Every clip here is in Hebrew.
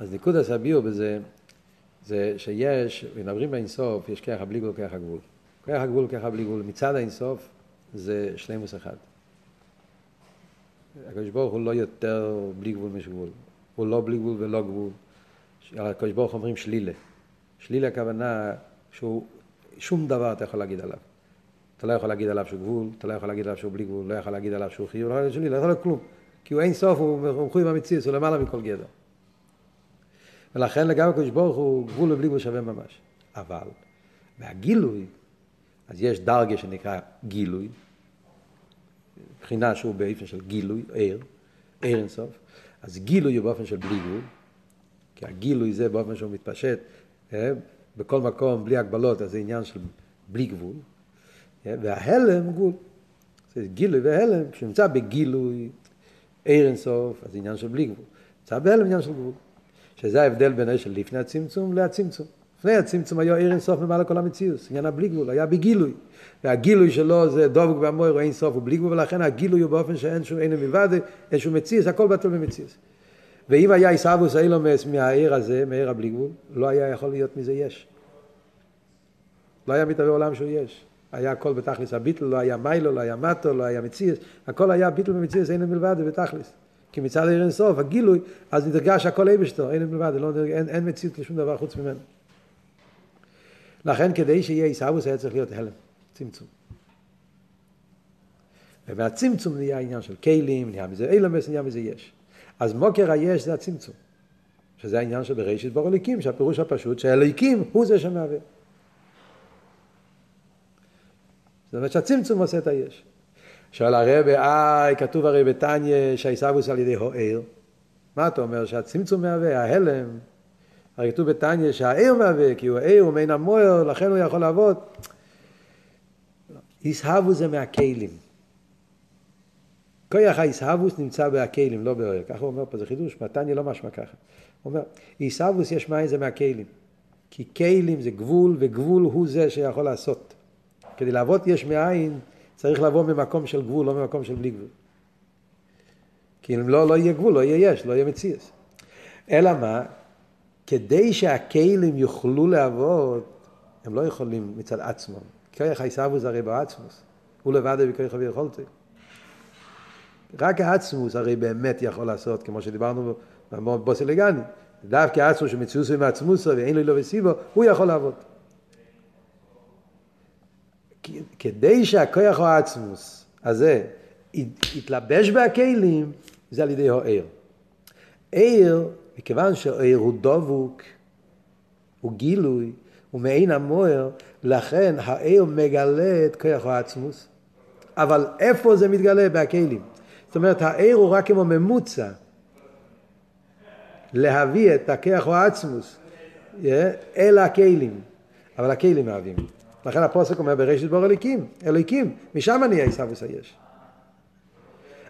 אז נקודס הביאו בזה, זה שיש, מדברים באינסוף, יש ככה בלי גבול, ככה גבול. ככה גבול, ככה בלי גבול. מצד האינסוף זה שלימוס אחד. הקדוש ברוך הוא לא יותר בלי גבול משגבול. הוא לא בלי גבול ולא גבול. הקדוש ברוך אומרים שלילה. שלילה הכוונה שהוא, שום דבר אתה יכול להגיד עליו. אתה לא יכול להגיד עליו שהוא גבול, אתה לא יכול להגיד עליו שהוא בלי גבול, לא יכול להגיד עליו שהוא חיוב, לא יכול להגיד שלילה, לא יכול להגיד כלום. כי הוא אין סוף, הוא מחויב המציאות, הוא למעלה מכל גדר. ולכן לגבי הקדוש ברוך הוא גבול ובלי גבול שווה ממש. אבל מהגילוי, אז יש דרגה שנקרא גילוי, מבחינה שהוא באופן של גילוי, ער, ער אינסוף, אז גילוי הוא באופן של בלי גבול, כי הגילוי זה באופן שהוא מתפשט אה, בכל מקום בלי הגבלות, אז זה עניין של בלי גבול, אה, וההלם הוא גבול. זה גילוי והלם, כשנמצא בגילוי ער אינסוף, אז זה עניין של בלי גבול. נמצא בהלם עניין של גבול. שזה ההבדל בין של לפני הצמצום להצמצום. לפני הצמצום היה עיר אינסוף ממעלה כל המציאות, עניין הבלי גבול, היה בגילוי. והגילוי שלו זה דבוק והמויר אין סוף ובלי גבול, ולכן הגילוי הוא באופן שאין שום אין מלבד, אין שום מציאות, הכל בטל במציאות. ואם היה עיסאוווס אילומס מהעיר הזה, מהעיר הבלי גבול, לא היה יכול להיות מזה יש. לא היה מתהווה עולם שהוא יש. היה הכל בתכלס הביטל, לא היה מיילו, לא היה מטו, לא היה מציאות, הכל היה ביטל במציאות, אין מלבד בתכלס. כי מצד העיר אינסוף, הגילוי, אז נרגש הכל אבשתו, אין מלבד, לא, אין, אין מציאות לשום דבר חוץ ממנו. לכן כדי שיהיה עיסאוווס היה צריך להיות הלם, צמצום. ומהצמצום נהיה עניין של כלים, נהיה מזה אילמס, נהיה מזה יש. אז מוקר היש זה הצמצום. שזה העניין של בראשית בור אליקים, שהפירוש הפשוט שהאליקים הוא זה שמהווה. זאת אומרת שהצמצום עושה את היש. שואל הרבי, אה, כתוב הרי בתניא שהעיסאוווס על ידי הוער. מה אתה אומר? שהצמצום מהווה, ההלם. הרי כתוב בתניא שהער מהווה, כי הוא ער, הוא מעין המוער, לכן הוא יכול לעבוד. עיסאוווס זה מהכלים. כוח העיסאוווס נמצא בהכלים, לא באוהר. ככה הוא אומר פה, זה חידוש, מתניא לא משמע ככה. הוא אומר, עיסאוווס יש מאין זה מהכלים. כי כלים זה גבול, וגבול הוא זה שיכול לעשות. כדי לעבוד יש מאין, צריך לבוא ממקום של גבול, לא ממקום של בלי גבול. כי אם לא, לא יהיה גבול, לא יהיה יש, לא יהיה מציאס. אלא מה? כדי שהכלים יוכלו לעבוד, הם לא יכולים מצד עצמם. כרך העיסאוווס הרי בעצמוס. הוא לבד בכרך ויכולתי. רק העצמוס הרי באמת יכול לעשות, כמו שדיברנו בבוסילגני. דווקא העצמוס שמציאוסו עם העצמוסו ואין לו לא וסיבו, הוא יכול לעבוד. כדי שהכוח או העצמוס הזה יתלבש בהכלים, זה על ידי העיר. עיר, מכיוון שהעיר הוא דבוק, הוא גילוי, הוא מעין המוער, לכן העיר מגלה את כוח העצמוס. אבל איפה זה מתגלה? בהכלים. זאת אומרת, העיר הוא רק כמו ממוצע להביא את הכוח או העצמוס אל הכלים. אבל הכלים מהווים. לכן הפוסק אומר בראשית בור אליקים, אליקים, משם נהיה עיסאוויס היש.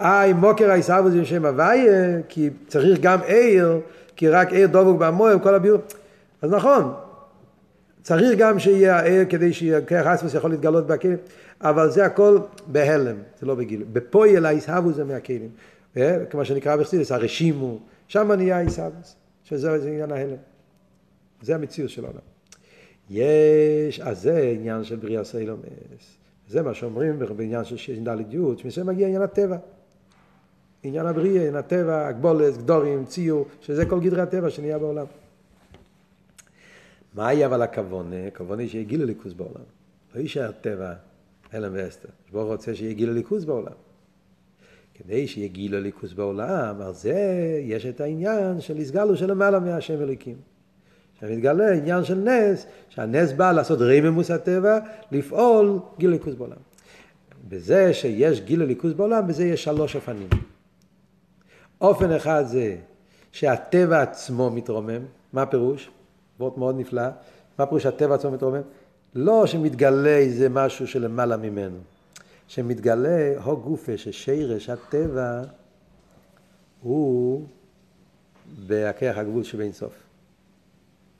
אה, מוקר העיסאוויס זה שם הוויה, כי צריך גם עיר, כי רק עיר דבוק במוהם, כל הביור. אז נכון, צריך גם שיהיה העיר כדי שכרך עצמוס יכול להתגלות בכלים, אבל זה הכל בהלם, זה לא בגיל. בפויל העיסאוויס זה מהכלים. אה, כמו שנקרא בחסידס, הרשימו, שם נהיה העיסאוויס, שזה עניין ההלם. זה המציאות של העולם. יש, אז זה עניין של בריאה סיילומס. זה מה שאומרים בעניין של ש"ד י', שמשם מגיע עניין הטבע. עניין הבריאה, עניין הטבע, הגבולת, גדורים, ציור, שזה כל גדרי הטבע שנהיה בעולם. מהי אבל הכוונה? הכוונה שיהיה גיל הליכוז בעולם. לא יישאר טבע, הלם ואסתר. ברוך רוצה שיהיה גיל הליכוז בעולם. כדי שיהיה גיל הליכוז בעולם, על זה יש את העניין של הסגלו של למעלה מהשם אליקים. מתגלה עניין של נס, שהנס בא לעשות רממוס הטבע, לפעול גיל ליכוז בעולם. בזה שיש גיל ליכוז בעולם, בזה יש שלוש אופנים. אופן אחד זה שהטבע עצמו מתרומם, מה הפירוש? וורט מאוד נפלא, מה פירוש שהטבע עצמו מתרומם? לא שמתגלה איזה משהו שלמעלה ממנו, שמתגלה הו גופה ששירש הטבע הוא בהכרח הגבול שבין סוף.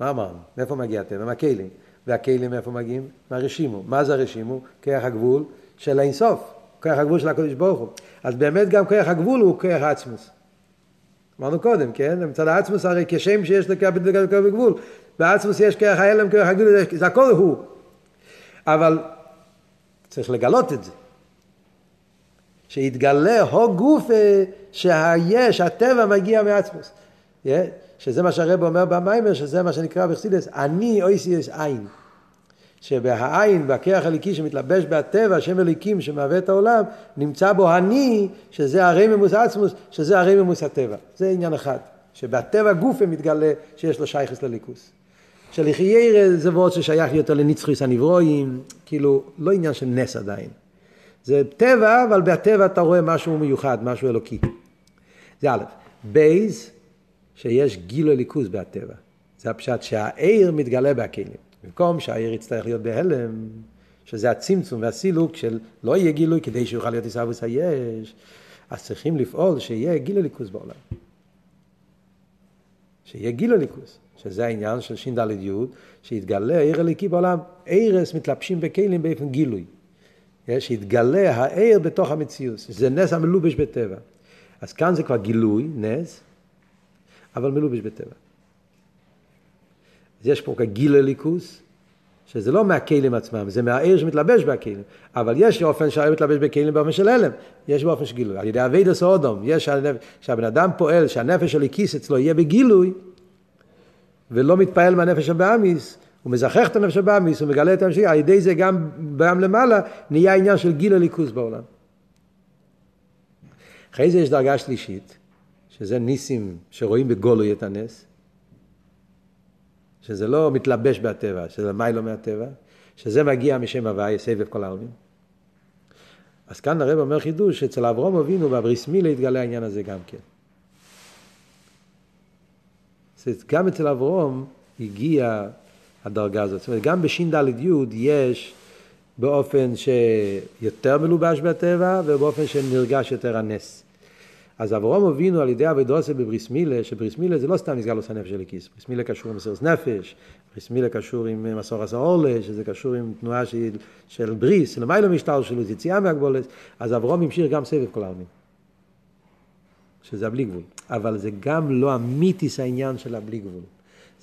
מה אמרנו? מאיפה מגיע הטבע? מהכלים. והכלים מאיפה מגיעים? מהרשימו. מה זה הרשימו? כוח הגבול של האינסוף. כוח הגבול של הקדוש ברוך הוא. אז באמת גם כוח הגבול הוא כוח העצמוס. אמרנו קודם, כן? מצד העצמוס הרי כשם שיש לו כוח בגבול, בעצמוס יש כוח ההלם, כוח הגבול, זה הכל הוא. אבל צריך לגלות את זה. שיתגלה הו גוף שהיש, הטבע מגיע מעצמוס. Yeah? שזה מה שהרב אומר במיימר, שזה מה שנקרא בחסידס, אני אויסיאס עין. שבעין, בכרך הליקי שמתלבש בטבע, שם אליקים שמהווה את העולם, נמצא בו אני, שזה הרי ממוס עצמוס, שזה הרי ממוס הטבע. זה עניין אחד. שבטבע גופה מתגלה שיש לו שייכס לליכוס. שלחיירא זה ועוד ששייך יותר לנצחיס הנברואים, כאילו, לא עניין של נס עדיין. זה טבע, אבל בטבע אתה רואה משהו מיוחד, משהו אלוקי. זה א', בייז, שיש גילו ליכוז בטבע. זה הפשט שהעיר מתגלה בהכלים. במקום שהעיר יצטרך להיות בהלם, שזה הצמצום והסילוק של לא יהיה גילוי כדי שיוכל להיות עיסאוויס היש, אז צריכים לפעול שיהיה גילו ליכוז בעולם. שיהיה גילו ליכוז, שזה העניין של ש"ד י', שיתגלה העיר הליקי בעולם. עירס מתלבשים בכלים באופן גילוי. שיתגלה העיר בתוך המציאות, שזה נס המלובש בטבע. אז כאן זה כבר גילוי, נס, אבל מלובש בטבע. אז יש פה גיל אליקוס, שזה לא מהכלים עצמם, זה מהעיר שמתלבש בכלים, אבל יש אופן שהעיר מתלבש בכלים באופן של הלם, יש באופן של גילוי. על ידי אבידס אודום, יש שהבן אדם פועל שהנפש הליקיס אצלו יהיה בגילוי, ולא מתפעל מהנפש של באמיס, הוא מזכח את הנפש של באמיס, הוא מגלה את הנפש, על ידי זה גם בעם למעלה נהיה עניין של גיל הליכוס בעולם. אחרי זה יש דרגה שלישית, שזה ניסים שרואים בגולוי את הנס, שזה לא מתלבש בטבע, שזה מיילו מהטבע, שזה מגיע משם הוואי, סבב כל העלמין. אז כאן הרב אומר חידוש, שאצל אברום אבינו והבריס מילה התגלה העניין הזה גם כן. גם אצל אברום הגיעה הדרגה הזאת. זאת אומרת, גם בש"ד י' יש באופן שיותר מלובש בטבע ובאופן שנרגש יותר הנס. אז אברום אבינו על ידי אבידוסה בבריס מילה, שבריס מילה זה לא סתם נסגר לו הנפש של הכיס, בריס מילה קשור עם מסרס נפש, בריס מילה קשור עם מסור עשה עורלה, שזה קשור עם תנועה של, של בריס, למיילו משטר שלו, יציאה מהגבולת, אז אברום המשיך גם סבב כל העלמין, שזה הבלי גבול, אבל זה גם לא המיתיס העניין של הבלי גבול.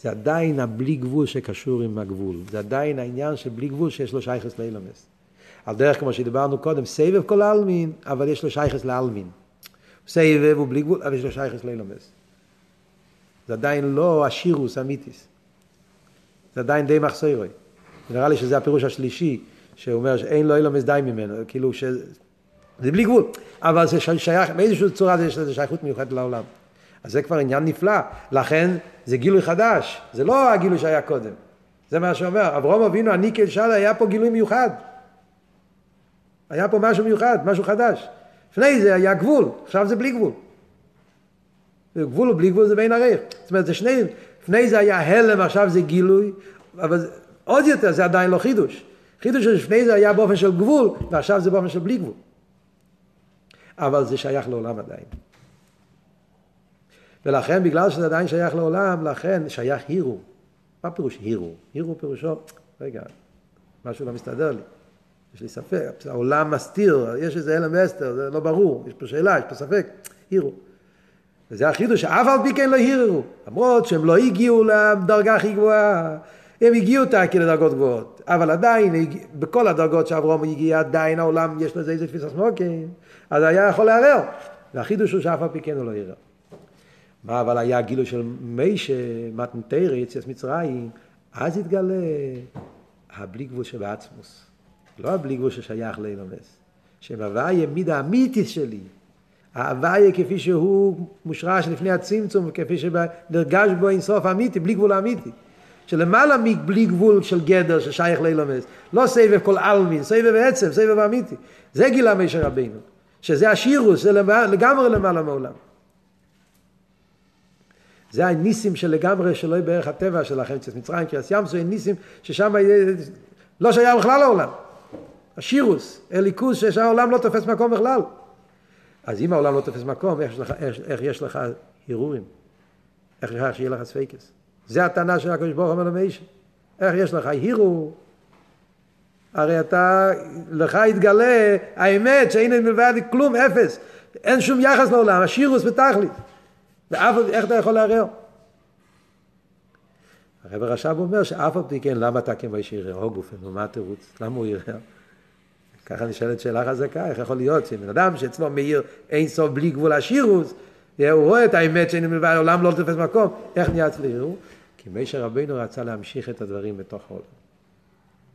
זה עדיין הבלי גבול שקשור עם הגבול, זה עדיין העניין של בלי גבול שיש לו שייכס לאילומס. על דרך כמו שדיברנו קודם, סבב כל העלמין, אבל יש לו שייכס לעלמין. סבב הוא בלי גבול, אבל יש לו שייכס לאילומס. זה עדיין לא השירוס אמיתיס. זה עדיין די מחסוירוי. נראה לי שזה הפירוש השלישי, שאומר שאין לו אילומס די ממנו, כאילו ש... זה בלי גבול, אבל זה שייך, באיזושהי צורה זה יש לזה שייכות מיוחדת לעולם. אז זה כבר עניין נפלא, לכן זה גילוי חדש, זה לא הגילוי שהיה קודם. זה מה שאומר, אברום אבינו, אני כשאלה, היה פה גילוי מיוחד. היה פה משהו מיוחד, משהו חדש. לפני זה היה גבול, עכשיו זה בלי גבול. גבול ובלי גבול זה בין הרייך. זאת אומרת, זה שני, לפני זה היה הלם, עכשיו זה גילוי, אבל עוד יותר זה עדיין לא חידוש. חידוש שלפני זה היה באופן של גבול, ועכשיו זה באופן של בלי גבול. אבל זה שייך לעולם עדיין. ולכן, בגלל שזה עדיין שייך לעולם, לכן שייך הירו. מה פירוש הירו? הירו פירושו, רגע, משהו לא מסתדר לי. יש לי ספק, העולם מסתיר, יש איזה הלם ואסתר, זה לא ברור, יש פה שאלה, יש פה ספק, הירו. וזה החידוש שאף על פי כן לא הירו, למרות שהם לא הגיעו לדרגה הכי גבוהה, הם הגיעו תקי לדרגות גבוהות, אבל עדיין, בכל הדרגות שאברום הגיע, עדיין העולם יש לזה איזה תפיסה סמוקים, אז היה יכול לערער, והחידוש הוא שאף על פי כן הוא לא ערער. מה אבל היה הגילוי של מישה, מתנתרא, יציאת מצרים, אז התגלה הבלי גבול שבעצמוס. לא הבלי גבול ששייך לאילומס. שבהוויה מידה האמיתיס שלי. ההוויה כפי שהוא מושרש לפני הצמצום, וכפי שנרגש בו אינסוף אמיתי, בלי גבול אמיתי. שלמעלה מבלי גבול של גדר ששייך לאילומס. לא סבב כל עלמין, סבב עצם, סבב אמיתי. זה גילה מישר רבינו. שזה השירוס, זה לגמרי למעלה מעולם. זה הניסים שלגמרי שלא בערך הטבע שלכם, אצל מצרים, כי ים זה ניסים ששם לא שייך בכלל לעולם. השירוס, אליקוס, שהעולם לא תופס מקום בכלל. אז אם העולם לא תופס מקום, איך יש לך, איך, איך יש לך הרהורים? איך שיהיה לך ספקס? זה הטענה של הקדוש ברוך הוא אומר למיישה. איך יש לך הירו? הרי אתה, לך יתגלה האמת שאין מלבד כלום, אפס. אין שום יחס לעולם, השירוס בתכלית. ואף איך אתה יכול לערער? הרב הרש"ב אומר שאף על פי כן, למה אתה כמו איש יראה? או גופן, מה התירוץ? למה הוא יראה? ככה נשאלת שאלה חזקה, איך יכול להיות שבן אדם שאצלו מאיר אין סוף בלי גבול השירוס, הוא רואה את האמת שאין מלבד העולם לא תופס מקום, איך נהיה ערעור? כי מישר רבינו רצה להמשיך את הדברים בתוך העולם.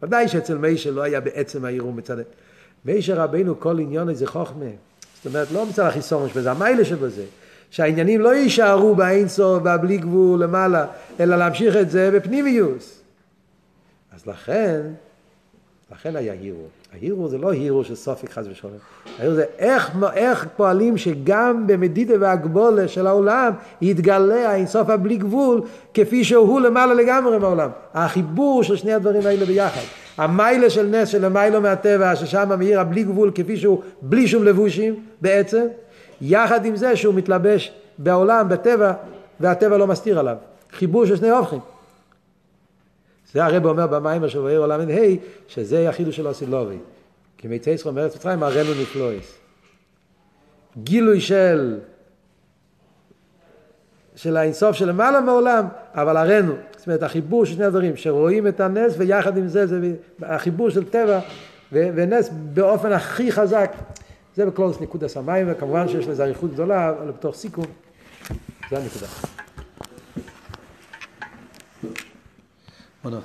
ודאי שאצל מישר לא היה בעצם הערעור מצד... מישר רבינו כל עניון איזה חוכמה. זאת אומרת, לא מצד החיסון שבזה, המיילה שבזה. שהעניינים לא יישארו באינסוף והבלי גבול למעלה, אלא להמשיך את זה בפנימיוס. אז לכן, לכן היה הירו. ההירו זה לא הירו של סופק חס ושלום. ההירו זה איך, איך פועלים שגם במדידה והגבולה של העולם יתגלה האינסוף הבלי גבול כפי שהוא למעלה לגמרי בעולם. החיבור של שני הדברים האלה ביחד. המיילה של נס של המיילו מהטבע ששם מאיר הבלי גבול כפי שהוא בלי שום לבושים בעצם יחד עם זה שהוא מתלבש בעולם, בטבע, והטבע לא מסתיר עליו. חיבור של שני הופכים. זה הרב אומר במים אשר בעיר עולם ה' שזה החידוש של אוסילובי. כי מיצי ישראל מארץ מצרים הראנו נפלויס. גילוי של של האינסוף של למעלה מעולם, אבל הראנו. זאת אומרת, החיבור של שני הדברים, שרואים את הנס ויחד עם זה, זה החיבור של טבע ונס באופן הכי חזק. זה בקלוס נקודה סמיים, וכמובן שיש לזה אריכות גדולה, אבל בתוך סיכום, זה הנקודה. Hvala.